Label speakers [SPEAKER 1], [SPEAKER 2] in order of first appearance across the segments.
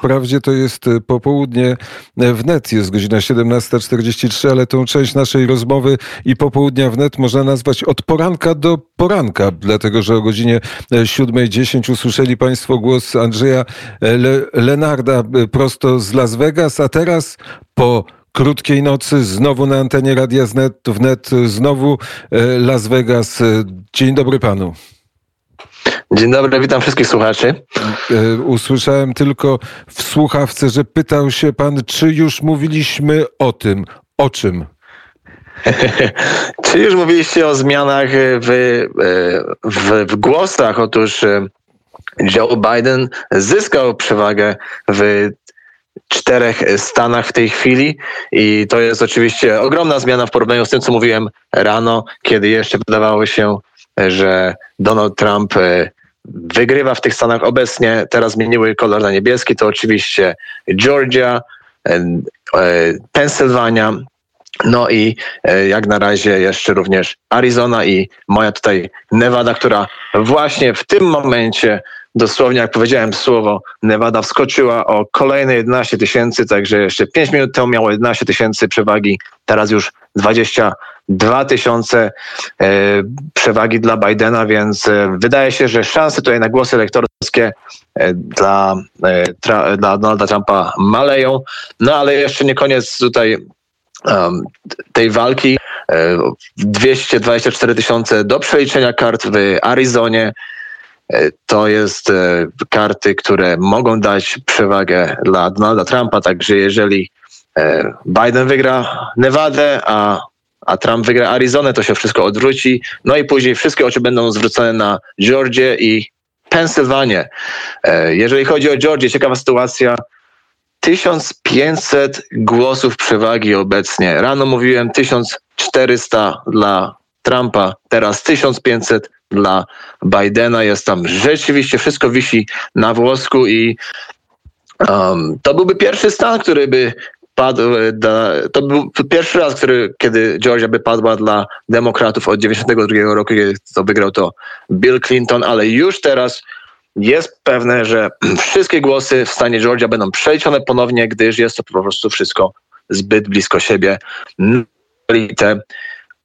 [SPEAKER 1] Wprawdzie to jest e, popołudnie e, wnet, jest godzina 17.43, ale tą część naszej rozmowy i popołudnia wnet można nazwać od poranka do poranka, dlatego że o godzinie 7.10 usłyszeli Państwo głos Andrzeja Le Lenarda prosto z Las Vegas, a teraz po krótkiej nocy, znowu na antenie Radia Wnet, wnet, znowu Las Vegas. Dzień dobry panu.
[SPEAKER 2] Dzień dobry, witam wszystkich słuchaczy.
[SPEAKER 1] E, usłyszałem tylko w słuchawce, że pytał się pan, czy już mówiliśmy o tym. O czym?
[SPEAKER 2] czy już mówiliście o zmianach w, e, w, w głosach? Otóż e, Joe Biden zyskał przewagę w czterech stanach w tej chwili i to jest oczywiście ogromna zmiana w porównaniu z tym, co mówiłem rano, kiedy jeszcze wydawało się, że Donald Trump wygrywa w tych stanach obecnie. Teraz zmieniły kolor na niebieski. To oczywiście Georgia, e, Pensylwania, no i e, jak na razie jeszcze również Arizona i moja tutaj Nevada, która właśnie w tym momencie, dosłownie jak powiedziałem słowo, Nevada wskoczyła o kolejne 11 tysięcy, także jeszcze 5 minut temu miało 11 tysięcy przewagi, teraz już 20 2000 e, przewagi dla Bidena, więc e, wydaje się, że szanse tutaj na głosy elektorskie e, dla, dla Donalda Trumpa maleją. No ale jeszcze nie koniec tutaj tej walki. 224 tysiące do przeliczenia kart w Arizonie. To jest karty, które mogą dać przewagę dla Donalda Trumpa, także jeżeli Biden wygra Nevadę, a a Trump wygra Arizonę, to się wszystko odwróci. No i później wszystkie oczy będą zwrócone na Georgię i Pensylwanię. E, jeżeli chodzi o Georgię, ciekawa sytuacja. 1500 głosów przewagi obecnie. Rano mówiłem 1400 dla Trumpa, teraz 1500 dla Bidena. Jest tam rzeczywiście wszystko wisi na włosku i um, to byłby pierwszy stan, który by padł, to był pierwszy raz, który, kiedy Georgia by padła dla demokratów od 92 roku, kiedy to wygrał to Bill Clinton, ale już teraz jest pewne, że wszystkie głosy w stanie Georgia będą przeliczone ponownie, gdyż jest to po prostu wszystko zbyt blisko siebie. Te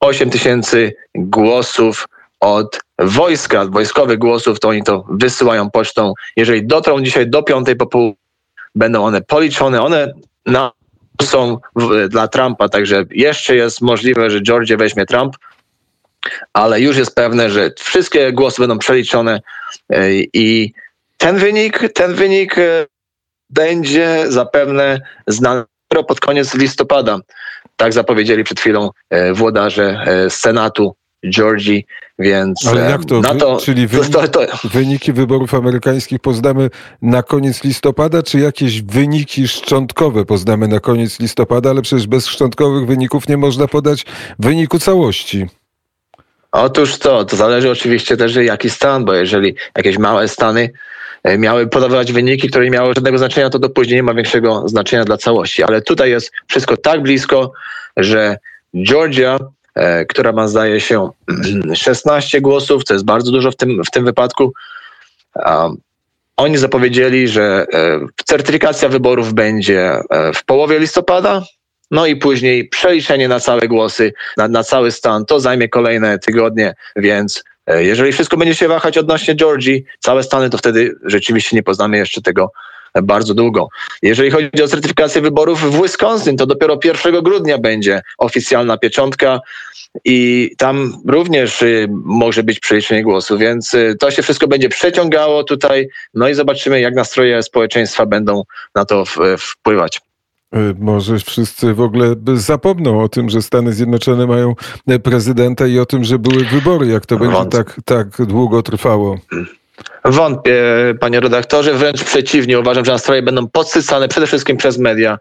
[SPEAKER 2] 8 tysięcy głosów od wojska, wojskowych głosów, to oni to wysyłają pocztą. Jeżeli dotrą dzisiaj do piątej po pół, będą one policzone. One na są w, dla Trumpa, także jeszcze jest możliwe, że Georgia weźmie Trump, ale już jest pewne, że wszystkie głosy będą przeliczone e, i ten wynik, ten wynik e, będzie zapewne znany pod koniec listopada. Tak zapowiedzieli przed chwilą e, włodarze Senatu Georgii, więc
[SPEAKER 1] Ale jak to? Na to Czyli wyniki, to, to, wyniki wyborów amerykańskich poznamy na koniec listopada, czy jakieś wyniki szczątkowe poznamy na koniec listopada, ale przecież bez szczątkowych wyników nie można podać wyniku całości.
[SPEAKER 2] Otóż to, to zależy oczywiście też jaki stan, bo jeżeli jakieś małe stany e, miały podawać wyniki, które nie miały żadnego znaczenia, to do później nie ma większego znaczenia dla całości. Ale tutaj jest wszystko tak blisko, że Georgia E, która ma zdaje się 16 głosów, co jest bardzo dużo w tym, w tym wypadku. Oni zapowiedzieli, że e, certyfikacja wyborów będzie e, w połowie listopada, no i później przeliczenie na całe głosy, na, na cały stan. To zajmie kolejne tygodnie, więc jeżeli wszystko będzie się wahać odnośnie Georgii, całe Stany, to wtedy rzeczywiście nie poznamy jeszcze tego bardzo długo. Jeżeli chodzi o certyfikację wyborów w Wisconsin, to dopiero 1 grudnia będzie oficjalna pieczątka i tam również y, może być przeliczenie głosu, więc y, to się wszystko będzie przeciągało tutaj, no i zobaczymy, jak nastroje społeczeństwa będą na to wpływać.
[SPEAKER 1] Y, może wszyscy w ogóle zapomną o tym, że Stany Zjednoczone mają prezydenta i o tym, że były wybory, jak to będzie tak, tak długo trwało.
[SPEAKER 2] Wątpię, panie redaktorze, wręcz przeciwnie. Uważam, że nastroje będą podsycane przede wszystkim przez media,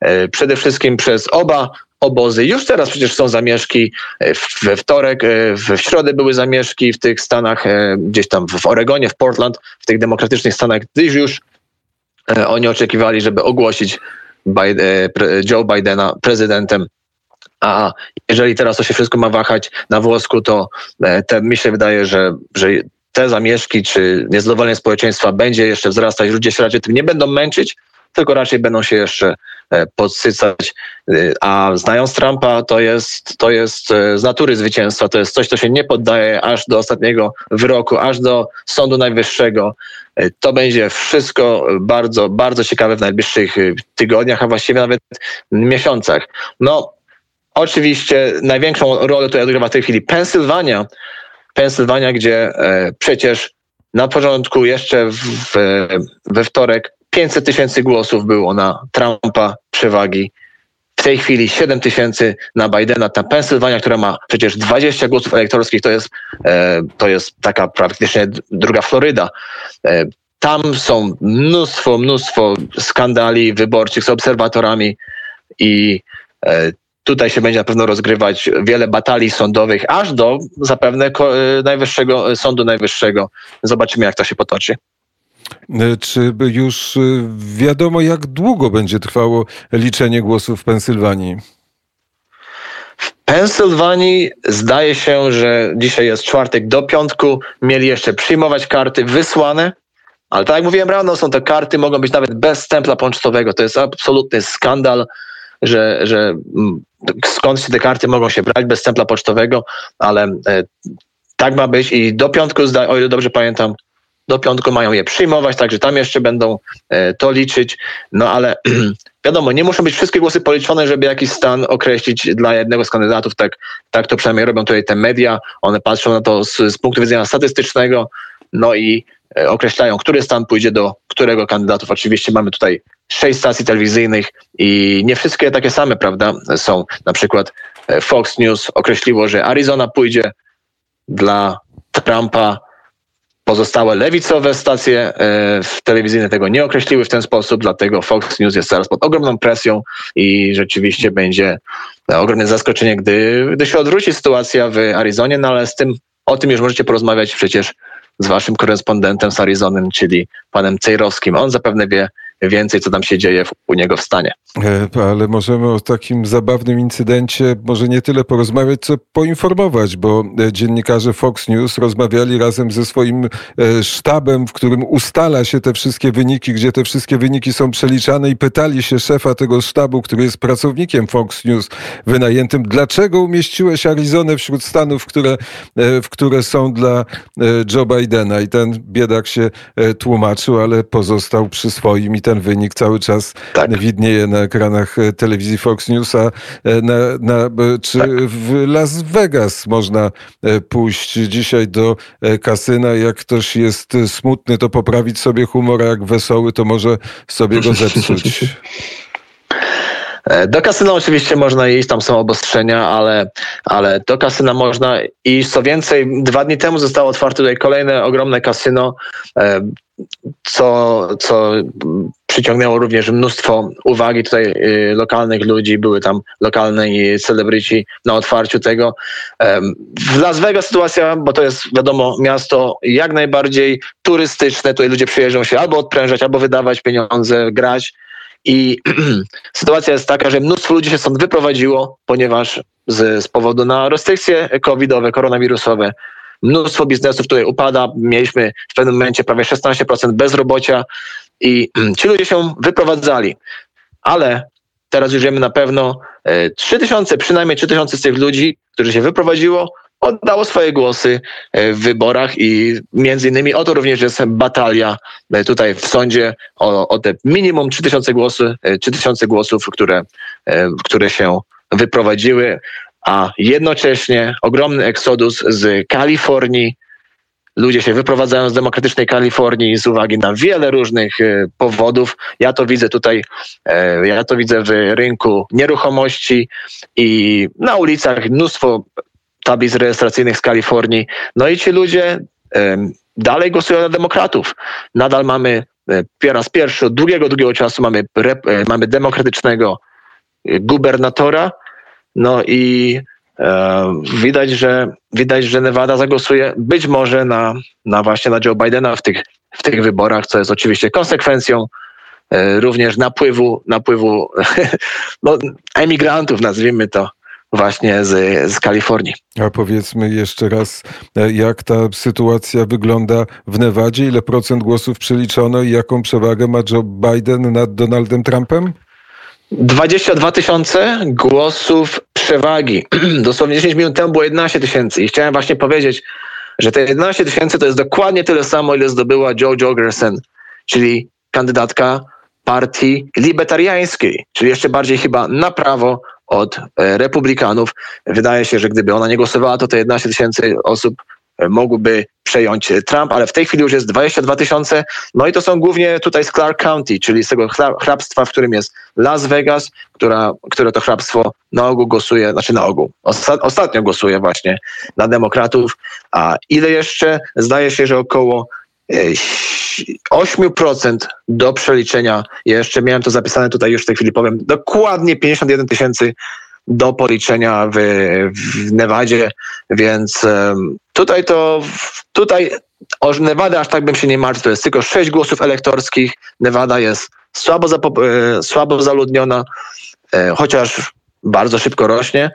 [SPEAKER 2] e, przede wszystkim przez oba obozy. Już teraz przecież są zamieszki. E, we wtorek, e, w środę były zamieszki w tych stanach, gdzieś tam w Oregonie, w Portland, w tych demokratycznych stanach, gdyż już oni oczekiwali, żeby ogłosić Joe Bidena prezydentem a jeżeli teraz to się wszystko ma wahać na włosku, to te, mi się wydaje, że, że te zamieszki czy niezadowolenie społeczeństwa będzie jeszcze wzrastać, ludzie się raczej tym nie będą męczyć, tylko raczej będą się jeszcze e, podsycać. A znając Trumpa, to jest, to jest z natury zwycięstwa, to jest coś, co się nie poddaje aż do ostatniego wyroku, aż do Sądu Najwyższego. To będzie wszystko bardzo, bardzo ciekawe w najbliższych tygodniach, a właściwie nawet miesiącach. No, oczywiście największą rolę tutaj odgrywa w tej chwili Pensylwania, Pensylwania, gdzie e, przecież na początku jeszcze w, we wtorek 500 tysięcy głosów było na Trumpa przewagi. W tej chwili 7 tysięcy na Bidena. Ta Pensylwania, która ma przecież 20 głosów elektorskich, to jest, e, to jest taka praktycznie druga Floryda. E, tam są mnóstwo, mnóstwo skandali wyborczych z obserwatorami i Tutaj się będzie na pewno rozgrywać wiele batalii sądowych, aż do zapewne Najwyższego Sądu Najwyższego. Zobaczymy, jak to się potoczy.
[SPEAKER 1] E, czy już e, wiadomo, jak długo będzie trwało liczenie głosów w Pensylwanii?
[SPEAKER 2] W Pensylwanii zdaje się, że dzisiaj jest czwartek do piątku. Mieli jeszcze przyjmować karty wysłane, ale tak jak mówiłem rano, są te karty, mogą być nawet bez stempla pocztowego. To jest absolutny skandal że, że skąd te karty mogą się brać bez stempla pocztowego, ale e, tak ma być i do piątku, o ile dobrze pamiętam, do piątku mają je przyjmować, także tam jeszcze będą e, to liczyć. No ale wiadomo, nie muszą być wszystkie głosy policzone, żeby jakiś stan określić dla jednego z kandydatów. Tak, tak to przynajmniej robią tutaj te media. One patrzą na to z, z punktu widzenia statystycznego, no i określają, który stan pójdzie do którego kandydatów. Oczywiście mamy tutaj sześć stacji telewizyjnych i nie wszystkie takie same, prawda, są. Na przykład e, Fox News określiło, że Arizona pójdzie dla Trumpa. Pozostałe lewicowe stacje e, telewizyjne tego nie określiły w ten sposób, dlatego Fox News jest teraz pod ogromną presją i rzeczywiście będzie ogromne zaskoczenie, gdy, gdy się odwróci sytuacja w Arizonie, no ale z tym, o tym już możecie porozmawiać przecież z waszym korespondentem z Arizony, czyli panem Cejrowskim. On zapewne wie więcej, co tam się dzieje u niego w stanie.
[SPEAKER 1] E, ale możemy o takim zabawnym incydencie może nie tyle porozmawiać, co poinformować, bo e, dziennikarze Fox News rozmawiali razem ze swoim e, sztabem, w którym ustala się te wszystkie wyniki, gdzie te wszystkie wyniki są przeliczane i pytali się szefa tego sztabu, który jest pracownikiem Fox News wynajętym, dlaczego umieściłeś Arizonę wśród stanów, które, w które są dla Joe Bidena i ten biedak się tłumaczył, ale pozostał przy swoim i ten wynik cały czas tak. widnieje na ekranach e, telewizji Fox News, a e, na, na, e, czy tak. w Las Vegas można pójść dzisiaj do kasyna, jak ktoś jest smutny, to poprawić sobie humor, a jak wesoły, to może sobie go zepsuć.
[SPEAKER 2] Do kasyna oczywiście można iść, tam są obostrzenia, ale, ale do kasyna można iść. Co więcej, dwa dni temu zostało otwarte tutaj kolejne ogromne kasyno co, co przyciągnęło również mnóstwo uwagi tutaj y, lokalnych ludzi, były tam lokalne celebryci na otwarciu tego. W Las Vegas sytuacja, bo to jest wiadomo miasto jak najbardziej turystyczne, tutaj ludzie przyjeżdżą się albo odprężać, albo wydawać pieniądze, grać. I sytuacja jest taka, że mnóstwo ludzi się stąd wyprowadziło, ponieważ z, z powodu na restrykcje covidowe, koronawirusowe mnóstwo biznesów tutaj upada. Mieliśmy w pewnym momencie prawie 16% bezrobocia i ci ludzie się wyprowadzali. Ale teraz już wiemy na pewno, 3000, e, przynajmniej 3000 z tych ludzi, którzy się wyprowadziło, oddało swoje głosy e, w wyborach i między innymi o to również jest batalia e, tutaj w sądzie o, o te minimum 3000 głosów, 3000 głosów, które, które się wyprowadziły a jednocześnie ogromny eksodus z Kalifornii. Ludzie się wyprowadzają z demokratycznej Kalifornii z uwagi na wiele różnych e, powodów. Ja to widzę tutaj, e, ja to widzę w rynku nieruchomości i na ulicach mnóstwo tablic rejestracyjnych z Kalifornii. No i ci ludzie dalej głosują na demokratów. Nadal mamy po raz pierwszy od długiego, długiego czasu mamy, mamy demokratycznego gubernatora, no i e, widać, że widać, że Nevada zagłosuje być może na, na właśnie na Joe Bidena w tych, w tych wyborach, co jest oczywiście konsekwencją e, również napływu, napływu no, emigrantów, nazwijmy to, właśnie z, z Kalifornii.
[SPEAKER 1] A powiedzmy jeszcze raz, e, jak ta sytuacja wygląda w Nevadzie? Ile procent głosów przeliczono i jaką przewagę ma Joe Biden nad Donaldem Trumpem?
[SPEAKER 2] 22 tysiące głosów przewagi. Dosłownie 10 minut temu było 11 tysięcy i chciałem właśnie powiedzieć, że te 11 tysięcy to jest dokładnie tyle samo, ile zdobyła Joe Jorgensen, czyli kandydatka partii libertariańskiej, czyli jeszcze bardziej chyba na prawo od e, republikanów. Wydaje się, że gdyby ona nie głosowała, to te 11 tysięcy osób e, mogłyby przejąć Trump, ale w tej chwili już jest 22 tysiące. No i to są głównie tutaj z Clark County, czyli z tego hrabstwa, w którym jest Las Vegas, która, które to hrabstwo na ogół głosuje, znaczy na ogół, ostatnio głosuje właśnie na demokratów. A ile jeszcze? Zdaje się, że około 8% do przeliczenia. jeszcze miałem to zapisane tutaj, już w tej chwili powiem. Dokładnie 51 tysięcy do policzenia w, w Nevadzie, więc tutaj to, tutaj o Nevada aż tak bym się nie martwił, to jest tylko 6 głosów elektorskich. Nevada jest słabo, e, słabo zaludniona, e, chociaż bardzo szybko rośnie.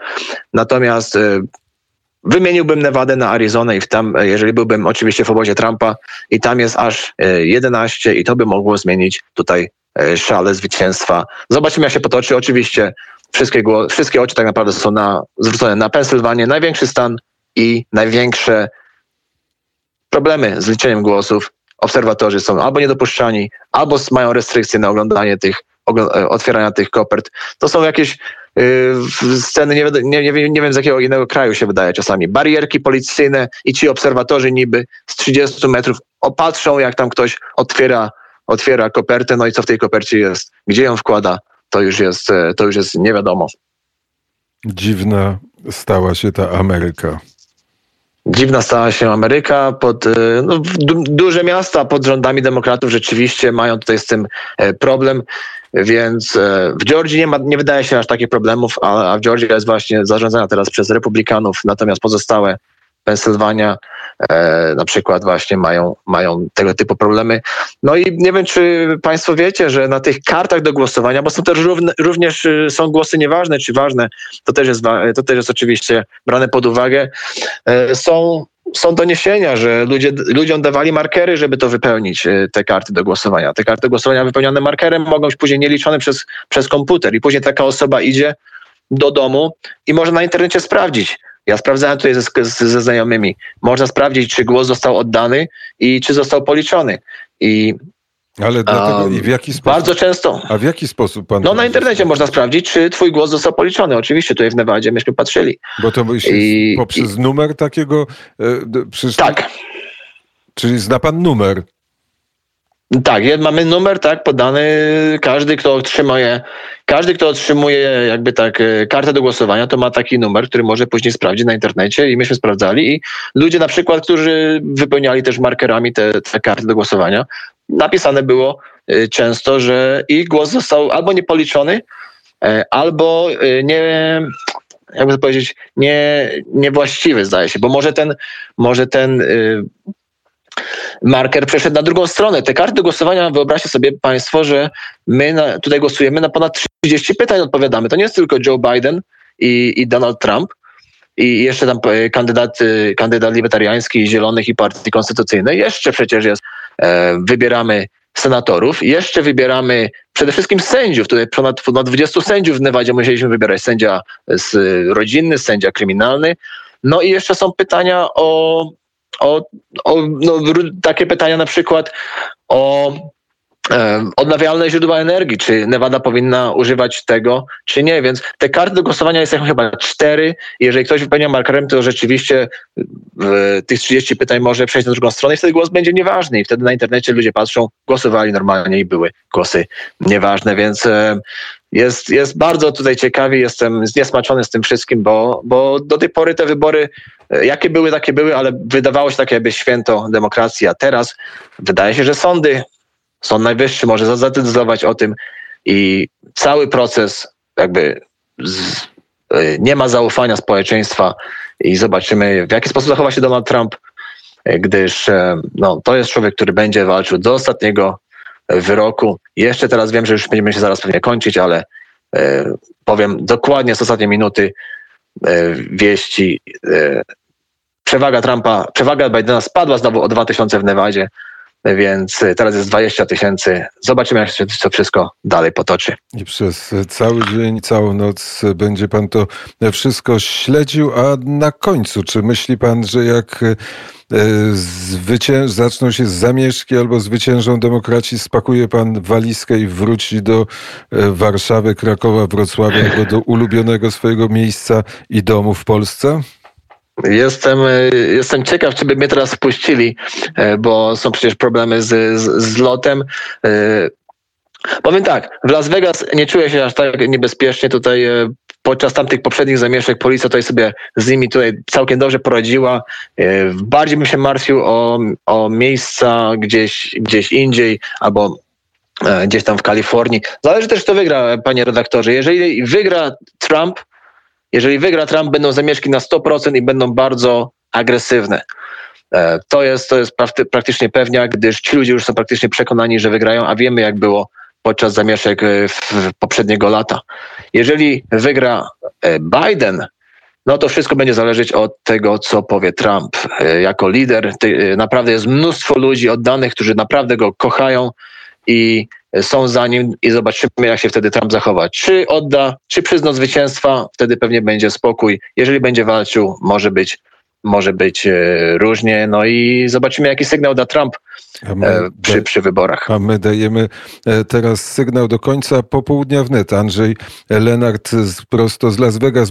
[SPEAKER 2] Natomiast e, Wymieniłbym Nevadę na Arizonę i tam, jeżeli byłbym oczywiście w obozie Trumpa i tam jest aż 11 e, i to by mogło zmienić tutaj szale zwycięstwa. Zobaczymy jak się potoczy. Oczywiście wszystkie, wszystkie oczy tak naprawdę są na, zwrócone na Pensylwanię, największy stan i największe problemy z liczeniem głosów. Obserwatorzy są albo niedopuszczani, albo mają restrykcje na oglądanie tych, e, otwierania tych kopert. To są jakieś Y, sceny, nie, nie, nie, nie wiem z jakiego innego kraju się wydaje czasami. Barierki policyjne i ci obserwatorzy niby z 30 metrów opatrzą, jak tam ktoś otwiera, otwiera kopertę, no i co w tej kopercie jest, gdzie ją wkłada, to już jest, e, to już jest nie wiadomo.
[SPEAKER 1] Dziwna stała się ta Ameryka.
[SPEAKER 2] Dziwna stała się Ameryka. Pod, e, no, duże miasta pod rządami demokratów rzeczywiście mają tutaj z tym e, problem. Więc w Georgii nie, ma, nie wydaje się aż takich problemów, a, w Georgii jest właśnie zarządzana teraz przez republikanów, natomiast pozostałe Pensylwania e, na przykład właśnie mają, mają tego typu problemy. No i nie wiem, czy Państwo wiecie, że na tych kartach do głosowania, bo są też równe, również e, są głosy nieważne czy ważne, to też jest, to też jest oczywiście brane pod uwagę, e, są są doniesienia, że ludzie, ludziom dawali markery, żeby to wypełnić, e, te karty do głosowania. Te karty do głosowania wypełnione markerem mogą być później nieliczone przez, przez komputer i później taka osoba idzie do domu i może na internecie sprawdzić. Ja sprawdzałem tutaj ze, ze znajomymi. Można sprawdzić, czy głos został oddany i czy został policzony. I
[SPEAKER 1] ale dlatego i w jaki sposób?
[SPEAKER 2] Bardzo często.
[SPEAKER 1] A w jaki sposób pan.
[SPEAKER 2] No na internecie można sprawdzić, czy twój głos został policzony. Oczywiście tutaj w Nevadzie myśmy patrzyli.
[SPEAKER 1] Bo to się I, poprzez i... numer takiego.
[SPEAKER 2] E, tak.
[SPEAKER 1] Czyli zna pan numer.
[SPEAKER 2] Tak, mamy numer, tak, podany. Każdy, kto otrzymuje, każdy, kto otrzymuje jakby tak e, kartę do głosowania, to ma taki numer, który może później sprawdzić na internecie i myśmy sprawdzali i ludzie na przykład, którzy wypełniali też markerami te, te karty do głosowania, napisane było y, często, że ich głos został albo niepoliczony, e, albo nie, jakby to powiedzieć, nie, niewłaściwy zdaje się, bo może ten, może ten marker przeszedł na drugą stronę. Te karty głosowania, wyobraźcie sobie Państwo, że my na, tutaj głosujemy na ponad 30 pytań odpowiadamy. To nie jest tylko Joe Biden i, i Donald Trump, i jeszcze tam kandydat, kandydat libertariański, Zielonych i Partii Konstytucyjnej. Jeszcze przecież jest E, wybieramy senatorów, jeszcze wybieramy przede wszystkim sędziów. Tutaj ponad, ponad 20 sędziów w Nevadzie musieliśmy wybierać. Sędzia z rodzinny, sędzia kryminalny. No i jeszcze są pytania o, o, o no, takie pytania na przykład o odnawialne źródła energii, czy Nevada powinna używać tego, czy nie. Więc te karty do głosowania jest chyba cztery. Jeżeli ktoś wypełnia markerem, to rzeczywiście tych 30 pytań może przejść na drugą stronę i wtedy głos będzie nieważny. I wtedy na internecie ludzie patrzą, głosowali normalnie i były głosy nieważne. Więc jest, jest bardzo tutaj ciekawie, jestem zniesmaczony z tym wszystkim, bo, bo do tej pory te wybory, e, jakie były, takie były, ale wydawało się takie jakby święto demokracji, a teraz wydaje się, że sądy Sąd Najwyższy może zadecydować o tym i cały proces jakby z, e, nie ma zaufania społeczeństwa i zobaczymy w jaki sposób zachowa się Donald Trump, e, gdyż e, no, to jest człowiek, który będzie walczył do ostatniego wyroku. Jeszcze teraz wiem, że już będziemy się zaraz pewnie kończyć, ale powiem dokładnie z ostatniej minuty. wieści. Przewaga Trumpa, przewaga Bidena spadła znowu o 2000 w Nevadzie więc teraz jest 20 tysięcy. Zobaczymy, jak się to wszystko dalej potoczy.
[SPEAKER 1] I przez cały dzień, całą noc będzie pan to wszystko śledził, a na końcu, czy myśli pan, że jak e, zwycię- zaczną się zamieszki albo zwyciężą demokraci, spakuje pan walizkę i wróci do e, Warszawy, Krakowa, Wrocławia, albo do ulubionego swojego miejsca i domu w Polsce?
[SPEAKER 2] Jestem, e, jestem ciekaw, czy by mnie teraz wpuścili, e, bo są przecież problemy z, z, z lotem. E, powiem tak, w Las Vegas nie czuję się aż tak niebezpiecznie. Tutaj podczas tamtych poprzednich zamieszek policja tutaj sobie z nimi tutaj całkiem dobrze poradziła. Bardziej bym się martwił o, o miejsca gdzieś, gdzieś indziej albo gdzieś tam w Kalifornii. Zależy też, kto wygra, panie redaktorze. Jeżeli wygra Trump, jeżeli wygra Trump, będą zamieszki na 100% i będą bardzo agresywne. E, to jest, to jest praktycznie pewnia, gdyż ci ludzie już są praktycznie przekonani, że wygrają, a wiemy jak było podczas zamieszek e, poprzedniego lata. Jeżeli wygra e, Biden, no to wszystko będzie zależeć od tego, co powie Trump. Jako lider naprawdę jest mnóstwo ludzi oddanych, którzy naprawdę go kochają i są za nim i zobaczymy, jak się wtedy Trump zachowa. Czy odda, czy przyzna zwycięstwa, wtedy pewnie będzie spokój. Jeżeli będzie walczył, może być, może być e, różnie. No i zobaczymy, jaki sygnał da Trump e, przy, przy wyborach.
[SPEAKER 1] A my dajemy e, teraz sygnał do końca popołudnia wnet. Andrzej Lenart prosto z Las Vegas.